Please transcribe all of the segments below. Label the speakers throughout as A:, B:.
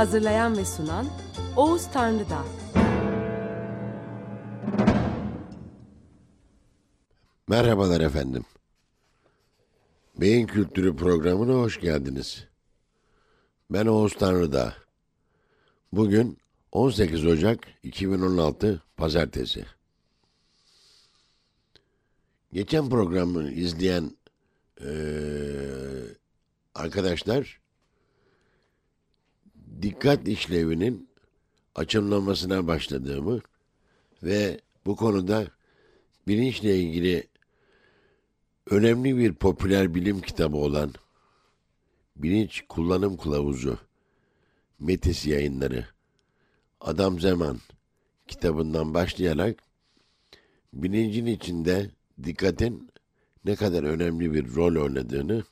A: Hazırlayan ve sunan Oğuz Tanrıdağ.
B: Merhabalar efendim. Beyin Kültürü programına hoş geldiniz. Ben Oğuz Tanrıdağ. Bugün 18 Ocak 2016 Pazartesi. Geçen programı izleyen eee, arkadaşlar dikkat işlevinin açımlamasına başladığımı ve bu konuda bilinçle ilgili önemli bir popüler bilim kitabı olan Bilinç Kullanım Kılavuzu Metis yayınları Adam Zaman kitabından başlayarak bilincin içinde dikkatin ne kadar önemli bir rol oynadığını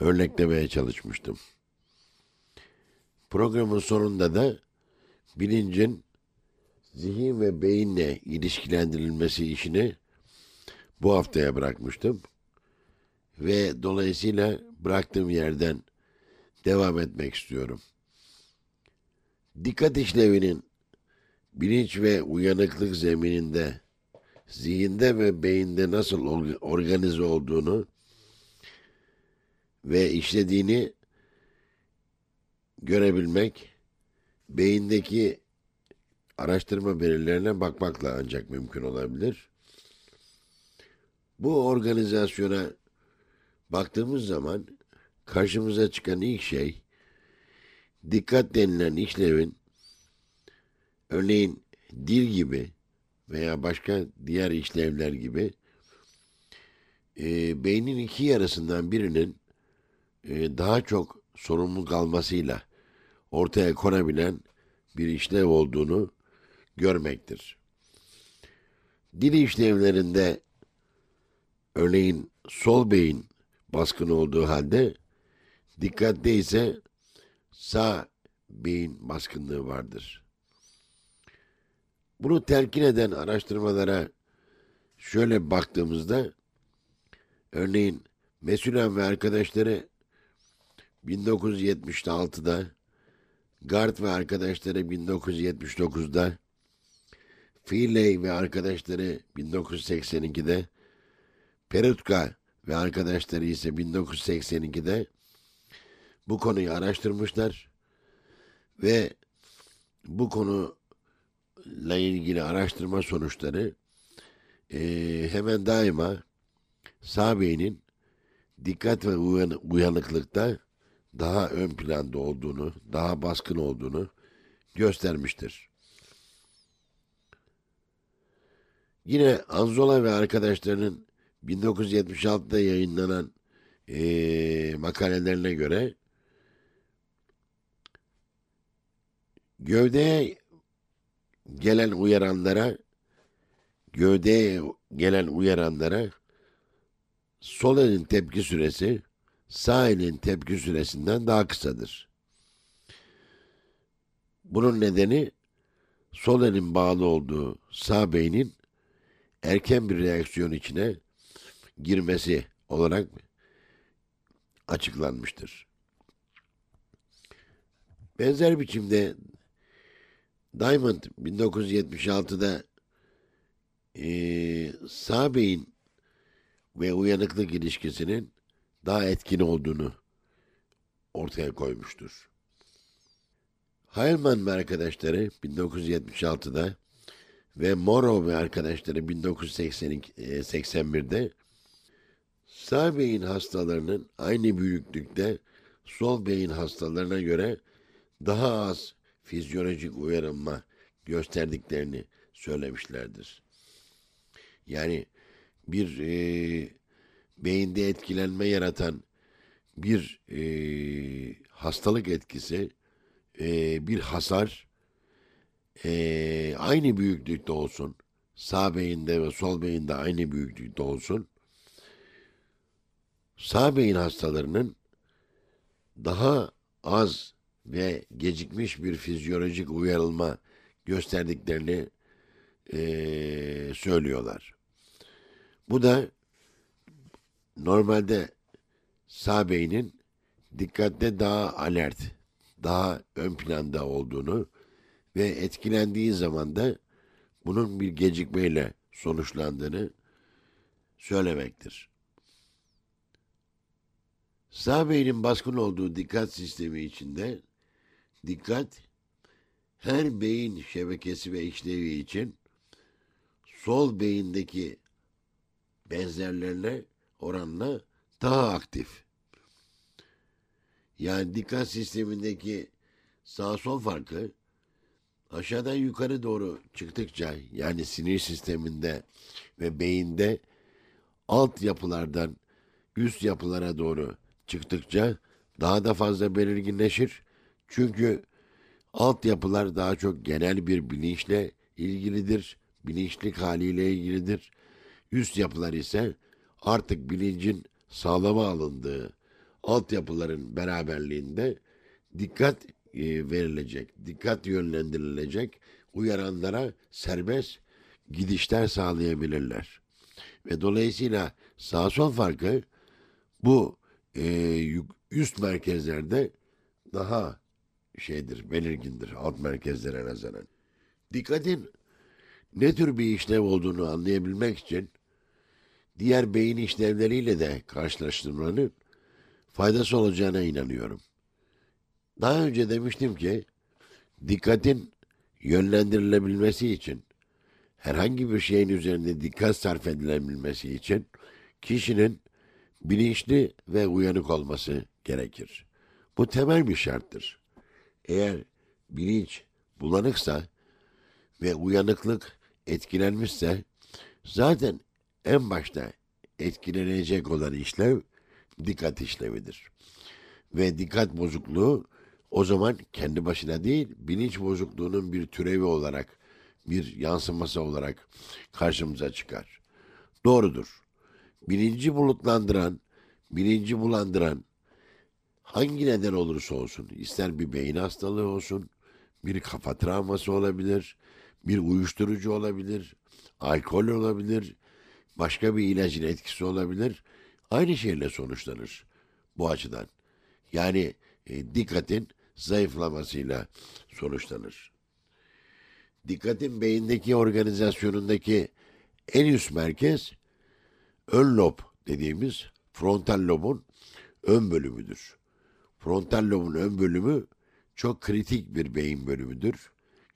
B: örneklemeye çalışmıştım. Programın sonunda da bilincin zihin ve beyinle ilişkilendirilmesi işini bu haftaya bırakmıştım. Ve dolayısıyla bıraktığım yerden devam etmek istiyorum. Dikkat işlevinin bilinç ve uyanıklık zemininde, zihinde ve beyinde nasıl or- organize olduğunu ve işlediğini görebilmek, beyindeki araştırma verilerine bakmakla ancak mümkün olabilir. Bu organizasyona baktığımız zaman karşımıza çıkan ilk şey dikkat denilen işlevin örneğin dil gibi veya başka diğer işlevler gibi e, beynin iki yarısından birinin e, daha çok sorumluluk almasıyla ortaya konabilen bir işlev olduğunu görmektir. Dil işlevlerinde örneğin sol beyin baskın olduğu halde dikkatte ise sağ beyin baskınlığı vardır. Bunu telkin eden araştırmalara şöyle baktığımızda örneğin Mesulen ve arkadaşları 1976'da Gard ve arkadaşları 1979'da Feeley ve arkadaşları 1982'de Perutka ve arkadaşları ise 1982'de bu konuyu araştırmışlar ve bu konuyla ilgili araştırma sonuçları eee, hemen daima sağ beynin dikkat ve uyan- uyanıklıkta daha ön planda olduğunu, daha baskın olduğunu göstermiştir. Yine Anzola ve arkadaşlarının 1976'da yayınlanan eee, makalelerine göre gövdeye gelen uyaranlara gövdeye gelen uyaranlara sol elin tepki süresi sağ elin tepki süresinden daha kısadır. Bunun nedeni sol elin bağlı olduğu sağ beynin erken bir reaksiyon içine girmesi olarak açıklanmıştır. Benzer biçimde Diamond 1976'da eee sağ beyin ve uyanıklık ilişkisinin daha etkin olduğunu ortaya koymuştur. Heilman ve arkadaşları 1976'da ve Morrow ve arkadaşları 1981'de sağ beyin hastalarının aynı büyüklükte sol beyin hastalarına göre daha az fizyolojik uyarılma gösterdiklerini söylemişlerdir. Yani bir e, beyinde etkilenme yaratan bir e, hastalık etkisi, e, bir hasar e, aynı büyüklükte olsun. Sağ beyinde ve sol beyinde aynı büyüklükte olsun. Sağ beyin hastalarının daha az ve gecikmiş bir fizyolojik uyarılma gösterdiklerini e, söylüyorlar. Bu da normalde sağ beynin dikkatte daha alert, daha ön planda olduğunu ve etkilendiği zaman da bunun bir gecikmeyle sonuçlandığını söylemektir. Sağ beynin baskın olduğu dikkat sistemi içinde dikkat her beyin şebekesi ve işlevi için sol beyindeki benzerlerine oranla daha aktif. Yani dikkat sistemindeki sağ sol farkı aşağıdan yukarı doğru çıktıkça yani sinir sisteminde ve beyinde alt yapılardan üst yapılara doğru çıktıkça daha da fazla belirginleşir. Çünkü alt yapılar daha çok genel bir bilinçle ilgilidir. Bilinçlik haliyle ilgilidir. Üst yapılar ise artık bilincin sağlama alındığı altyapıların beraberliğinde dikkat e, verilecek, dikkat yönlendirilecek, uyaranlara serbest gidişler sağlayabilirler. Ve dolayısıyla sağ sol farkı bu e, üst merkezlerde daha şeydir, belirgindir alt merkezlere nazaran. Dikkatin ne tür bir işlev olduğunu anlayabilmek için diğer beyin işlevleriyle de karşılaştırmanın faydası olacağına inanıyorum. Daha önce demiştim ki dikkatin yönlendirilebilmesi için herhangi bir şeyin üzerinde dikkat sarf edilebilmesi için kişinin bilinçli ve uyanık olması gerekir. Bu temel bir şarttır. Eğer bilinç bulanıksa ve uyanıklık etkilenmişse zaten en başta etkilenecek olan işlev dikkat işlevidir. Ve dikkat bozukluğu o zaman kendi başına değil, bilinç bozukluğunun bir türevi olarak, bir yansıması olarak karşımıza çıkar. Doğrudur. Bilinci bulutlandıran, bilinci bulandıran hangi neden olursa olsun, ister bir beyin hastalığı olsun, bir kafa travması olabilir, bir uyuşturucu olabilir, alkol olabilir, başka bir ilacın etkisi olabilir, aynı şeyle sonuçlanır bu açıdan. Yani e, dikkatin zayıflamasıyla sonuçlanır. Dikkatin beyindeki organizasyonundaki en üst merkez ön lob dediğimiz frontal lobun ön bölümüdür. Frontal lobun ön bölümü çok kritik bir beyin bölümüdür.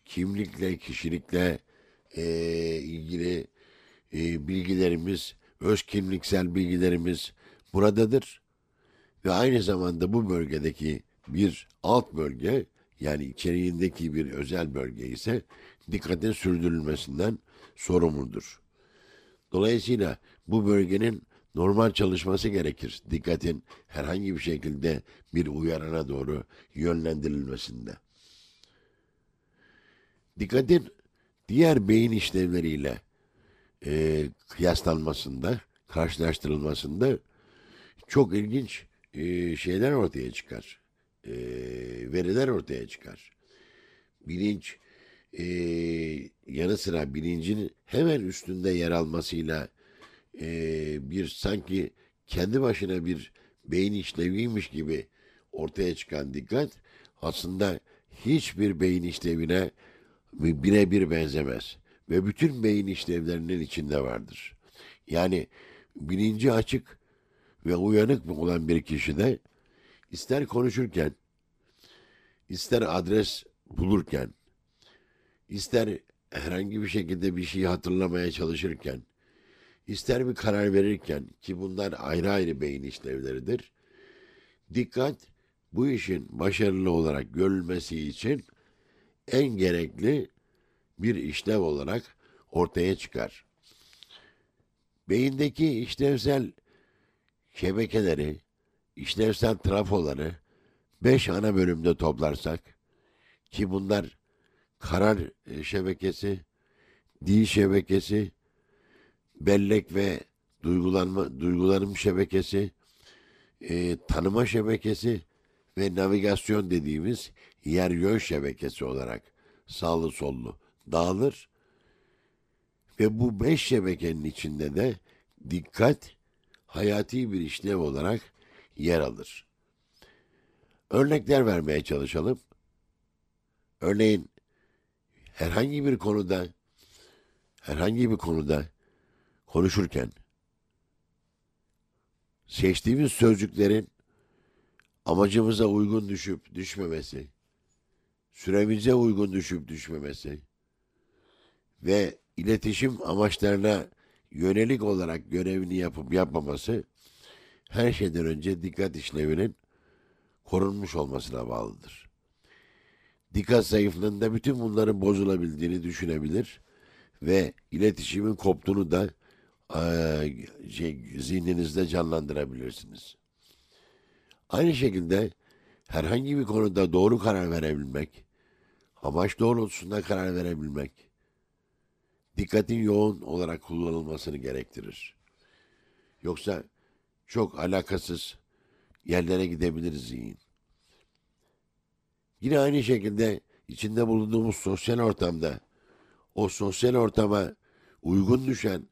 B: Kimlikle, kişilikle e, ilgili e, bilgilerimiz, öz kimliksel bilgilerimiz buradadır. Ve aynı zamanda bu bölgedeki bir alt bölge yani içeriğindeki bir özel bölge ise dikkatin sürdürülmesinden sorumludur. Dolayısıyla bu bölgenin normal çalışması gerekir. Dikkatin herhangi bir şekilde bir uyarana doğru yönlendirilmesinde. Dikkatin diğer beyin işlevleriyle e, kıyaslanmasında, karşılaştırılmasında çok ilginç e, şeyler ortaya çıkar. E, veriler ortaya çıkar. Bilinç e, yanı sıra bilincin hemen üstünde yer almasıyla e, bir sanki kendi başına bir beyin işleviymiş gibi ortaya çıkan dikkat aslında hiçbir beyin işlevine birebir benzemez ve bütün beyin işlevlerinin içinde vardır. Yani bilinci açık ve uyanık olan bir kişide ister konuşurken, ister adres bulurken, ister herhangi bir şekilde bir şeyi hatırlamaya çalışırken, ister bir karar verirken ki bunlar ayrı ayrı beyin işlevleridir. Dikkat bu işin başarılı olarak görülmesi için en gerekli bir işlev olarak ortaya çıkar. Beyindeki işlevsel şebekeleri işlevsel trafoları beş ana bölümde toplarsak ki bunlar karar e, şebekesi, dil şebekesi, bellek ve duygulanma, duygulanım şebekesi, e, tanıma şebekesi ve navigasyon dediğimiz yer yön şebekesi olarak sağlı sollu dağılır. Ve bu beş şebekenin içinde de dikkat hayati bir işlev olarak yer alır. Örnekler vermeye çalışalım. Örneğin herhangi bir konuda herhangi bir konuda konuşurken seçtiğimiz sözcüklerin amacımıza uygun düşüp düşmemesi, süremize uygun düşüp düşmemesi ve iletişim amaçlarına yönelik olarak görevini yapıp yapmaması her şeyden önce dikkat işlevinin korunmuş olmasına bağlıdır. Dikkat zayıflığında bütün bunların bozulabildiğini düşünebilir ve iletişimin koptuğunu da eee, şey, zihninizde canlandırabilirsiniz. Aynı şekilde herhangi bir konuda doğru karar verebilmek, amaç doğrultusunda karar verebilmek, dikkatin yoğun olarak kullanılmasını gerektirir. Yoksa çok alakasız yerlere gidebilir zihin. Yine aynı şekilde içinde bulunduğumuz sosyal ortamda o sosyal ortama uygun düşen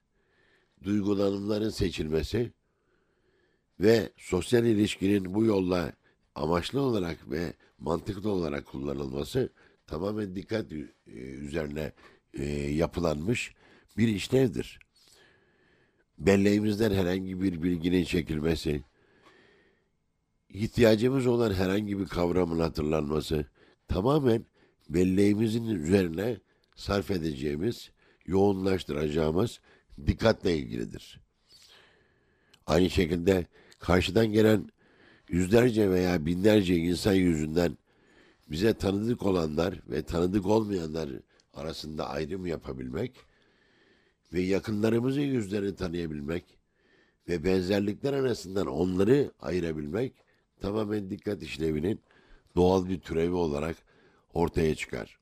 B: duygulanımların seçilmesi ve sosyal ilişkinin bu yolla amaçlı olarak ve mantıklı olarak kullanılması tamamen dikkat e, üzerine e, yapılanmış bir işlevdir. Belleğimizden herhangi bir bilginin çekilmesi, ihtiyacımız olan herhangi bir kavramın hatırlanması tamamen belleğimizin üzerine sarf edeceğimiz, yoğunlaştıracağımız dikkatle ilgilidir. Aynı şekilde karşıdan gelen yüzlerce veya binlerce insan yüzünden bize tanıdık olanlar ve tanıdık olmayanlar arasında ayrım yapabilmek ve yakınlarımızın yüzlerini tanıyabilmek ve benzerlikler arasından onları ayırabilmek tamamen dikkat işlevinin doğal bir türevi olarak ortaya çıkar.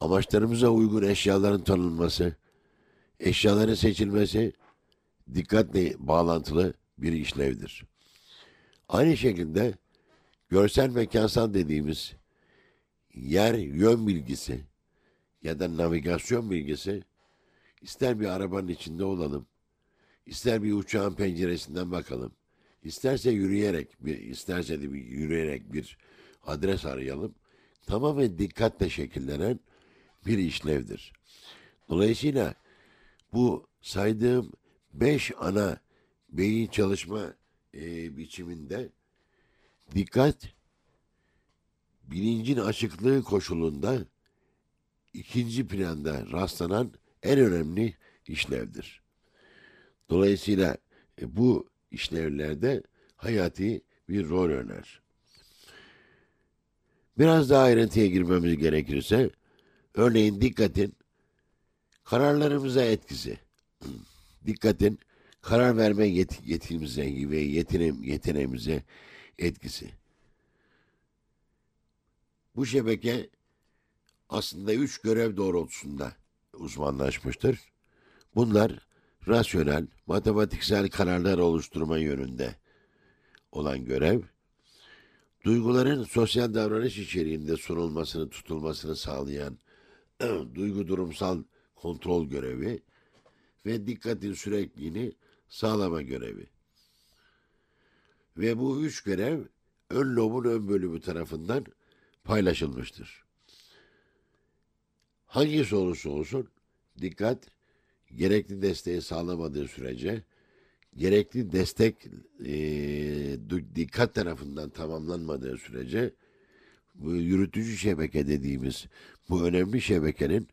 B: Amaçlarımıza uygun eşyaların tanınması, eşyaların seçilmesi dikkatle bağlantılı bir işlevdir. Aynı şekilde görsel mekansal dediğimiz yer yön bilgisi ya da navigasyon bilgisi ister bir arabanın içinde olalım, ister bir uçağın penceresinden bakalım, isterse yürüyerek bir isterse de bir yürüyerek bir adres arayalım. Tamamen dikkatle şekillenen bir işlevdir. Dolayısıyla bu saydığım beş ana beyin çalışma e, biçiminde dikkat bilincin açıklığı koşulunda ikinci planda rastlanan en önemli işlevdir. Dolayısıyla e, bu işlevlerde hayati bir rol oynar. Biraz daha ayrıntıya girmemiz gerekirse, örneğin dikkatin kararlarımıza etkisi, dikkatin karar verme yet yetimize ve yetinem yeteneğimize etkisi. Bu şebeke aslında üç görev doğrultusunda uzmanlaşmıştır. Bunlar rasyonel, matematiksel kararlar oluşturma yönünde olan görev, duyguların sosyal davranış içeriğinde sunulmasını, tutulmasını sağlayan duygu durumsal kontrol görevi ve dikkatin sürekliliğini sağlama görevi. Ve bu üç görev ön lobun ön bölümü tarafından paylaşılmıştır. Hangisi olursa olsun dikkat gerekli desteği sağlamadığı sürece gerekli destek e, dikkat tarafından tamamlanmadığı sürece bu yürütücü şebeke dediğimiz bu önemli şebekenin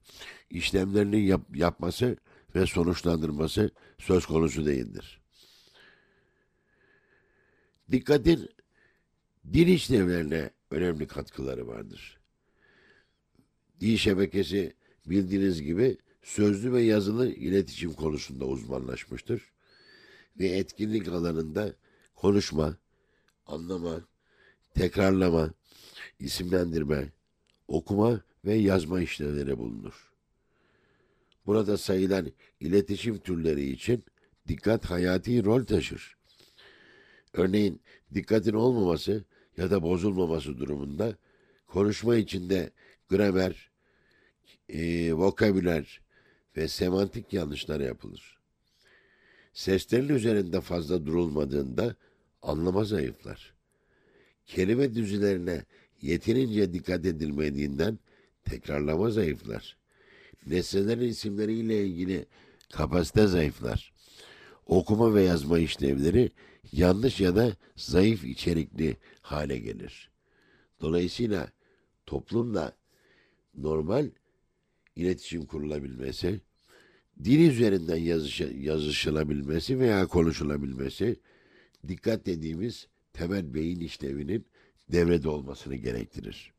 B: işlemlerini yap- yapması ve sonuçlandırması söz konusu değildir. Dikkatin dil işlevlerine önemli katkıları vardır. Dil şebekesi bildiğiniz gibi sözlü ve yazılı iletişim konusunda uzmanlaşmıştır ve etkinlik alanında konuşma, anlama, tekrarlama, isimlendirme, okuma ve yazma işlevleri bulunur. Burada sayılan iletişim türleri için dikkat hayati rol taşır. Örneğin dikkatin olmaması ya da bozulmaması durumunda konuşma içinde gramer, e, vokabüler ve semantik yanlışlar yapılır. Seslerin üzerinde fazla durulmadığında anlama zayıflar. Kelime düzülerine yeterince dikkat edilmediğinden tekrarlama zayıflar. Nesnelerin isimleriyle ilgili kapasite zayıflar. Okuma ve yazma işlevleri yanlış ya da zayıf içerikli hale gelir. Dolayısıyla toplumla normal iletişim kurulabilmesi, dil üzerinden yazış, yazışılabilmesi veya konuşulabilmesi, dikkat dediğimiz temel beyin işlevinin devrede olmasını gerektirir.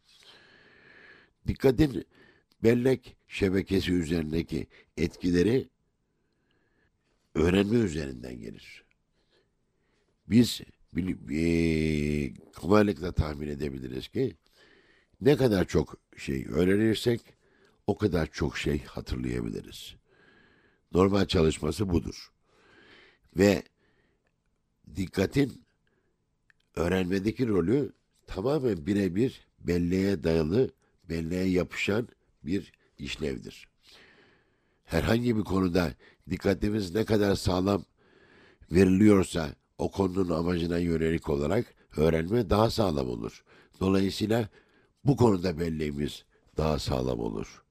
B: Dikkatin bellek şebekesi üzerindeki etkileri öğrenme üzerinden gelir. Biz e, kolaylıkla tahmin edebiliriz ki ne kadar çok şey öğrenirsek o kadar çok şey hatırlayabiliriz. Normal çalışması budur. Ve dikkatin öğrenmedeki rolü tamamen birebir belleğe dayalı, belleğe yapışan bir işlevdir. Herhangi bir konuda dikkatimiz ne kadar sağlam veriliyorsa o konunun amacına yönelik olarak öğrenme daha sağlam olur. Dolayısıyla bu konuda belleğimiz daha sağlam olur.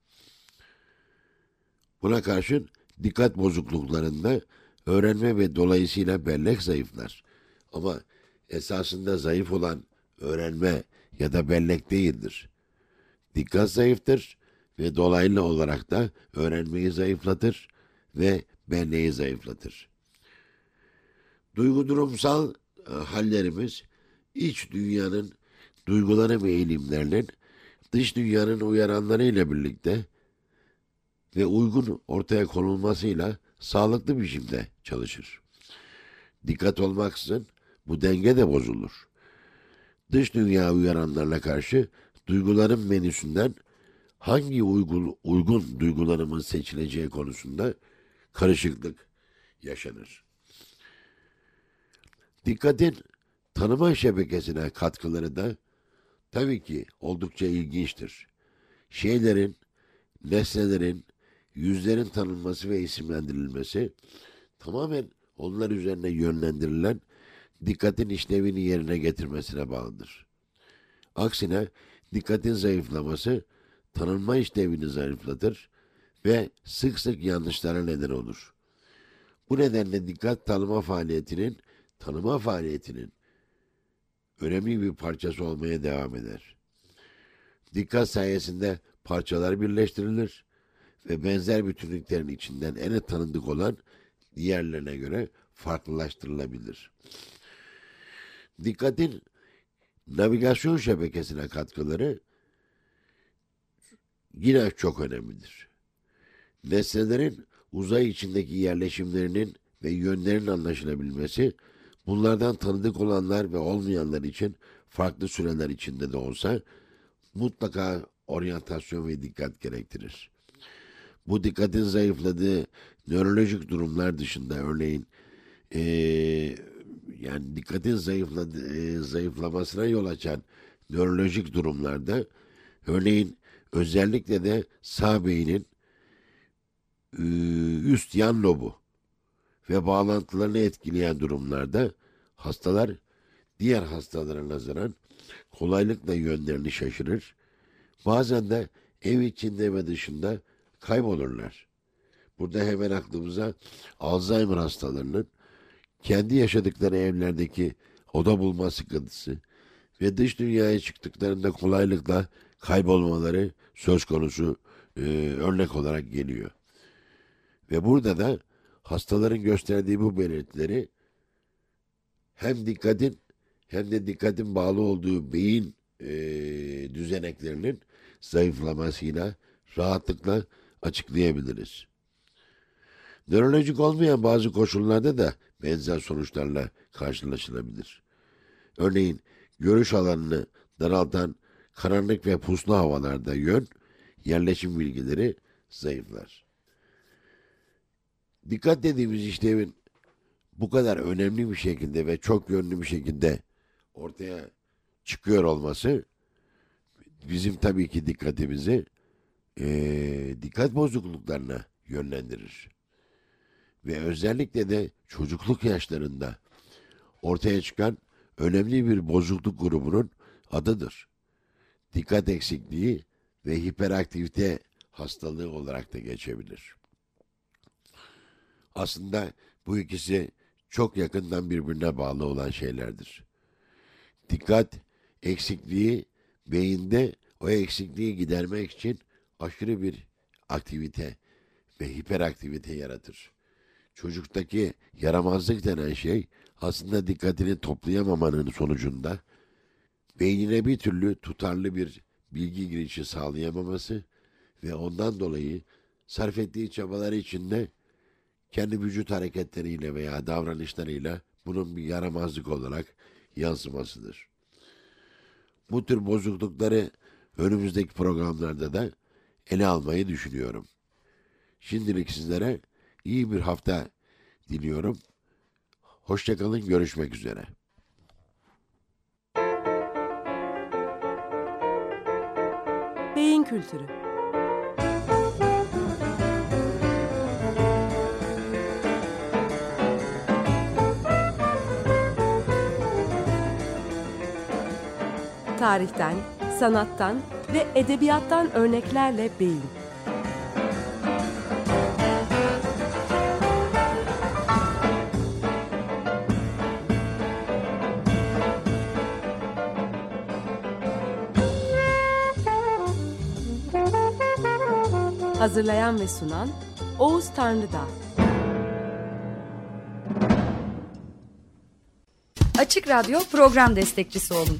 B: Buna karşın dikkat bozukluklarında öğrenme ve dolayısıyla bellek zayıflar. Ama esasında zayıf olan öğrenme ya da bellek değildir. Dikkat zayıftır ve dolaylı olarak da öğrenmeyi zayıflatır ve belleği zayıflatır. Duygu durumsal e, hallerimiz iç dünyanın duyguları ve eğilimlerinin dış dünyanın uyaranlarıyla birlikte ve uygun ortaya konulmasıyla sağlıklı biçimde çalışır. Dikkat olmaksızın bu denge de bozulur. Dış dünya uyaranlarla karşı duyguların menüsünden hangi uygun, uygun duygularımın seçileceği konusunda karışıklık yaşanır. Dikkatin tanıma şebekesine katkıları da tabii ki oldukça ilginçtir. Şeylerin, nesnelerin, yüzlerin tanınması ve isimlendirilmesi tamamen onlar üzerine yönlendirilen dikkatin işlevini yerine getirmesine bağlıdır. Aksine dikkatin zayıflaması tanınma işlevini zayıflatır ve sık sık yanlışlara neden olur. Bu nedenle dikkat tanıma faaliyetinin, tanıma faaliyetinin önemli bir parçası olmaya devam eder. Dikkat sayesinde parçalar birleştirilir ve benzer bütünlüklerin içinden en tanıdık olan diğerlerine göre farklılaştırılabilir. Dikkatin navigasyon şebekesine katkıları yine çok önemlidir. Nesnelerin uzay içindeki yerleşimlerinin ve yönlerinin anlaşılabilmesi, bunlardan tanıdık olanlar ve olmayanlar için farklı süreler içinde de olsa mutlaka oryantasyon ve dikkat gerektirir. Bu dikkatin zayıfladığı nörolojik durumlar dışında örneğin ee, yani dikkatin zayıfladı, e, zayıflamasına yol açan nörolojik durumlarda örneğin özellikle de sağ beynin üst yan lobu ve bağlantılarını etkileyen durumlarda hastalar diğer hastalara nazaran kolaylıkla yönlerini şaşırır. Bazen de ev içinde ve dışında kaybolurlar. Burada hemen aklımıza Alzheimer hastalarının kendi yaşadıkları evlerdeki oda bulma sıkıntısı ve dış dünyaya çıktıklarında kolaylıkla kaybolmaları söz konusu e, örnek olarak geliyor. Ve burada da hastaların gösterdiği bu belirtileri hem dikkatin hem de dikkatin bağlı olduğu beyin e, düzeneklerinin zayıflamasıyla rahatlıkla açıklayabiliriz. Nörolojik olmayan bazı koşullarda da benzer sonuçlarla karşılaşılabilir. Örneğin görüş alanını daraltan karanlık ve puslu havalarda yön, yerleşim bilgileri zayıflar. Dikkat dediğimiz işlevin bu kadar önemli bir şekilde ve çok yönlü bir şekilde ortaya çıkıyor olması bizim tabii ki dikkatimizi e, dikkat bozukluklarına yönlendirir. Ve özellikle de çocukluk yaşlarında ortaya çıkan önemli bir bozukluk grubunun adıdır. Dikkat eksikliği ve hiperaktivite hastalığı olarak da geçebilir. Aslında bu ikisi çok yakından birbirine bağlı olan şeylerdir. Dikkat eksikliği beyinde o eksikliği gidermek için aşırı bir aktivite ve hiperaktivite yaratır. Çocuktaki yaramazlık denen şey aslında dikkatini toplayamamanın sonucunda beynine bir türlü tutarlı bir bilgi girişi sağlayamaması ve ondan dolayı sarf ettiği çabalar içinde kendi vücut hareketleriyle veya davranışlarıyla bunun bir yaramazlık olarak yansımasıdır. Bu tür bozuklukları önümüzdeki programlarda da ele almayı düşünüyorum. Şimdilik sizlere iyi bir hafta diliyorum. Hoşçakalın, görüşmek üzere.
A: Beyin Kültürü Tarihten, sanattan ve edebiyattan örneklerle beyin. Hazırlayan ve sunan Oğuz Tanrıdağ.
C: Açık Radyo program destekçisi olun.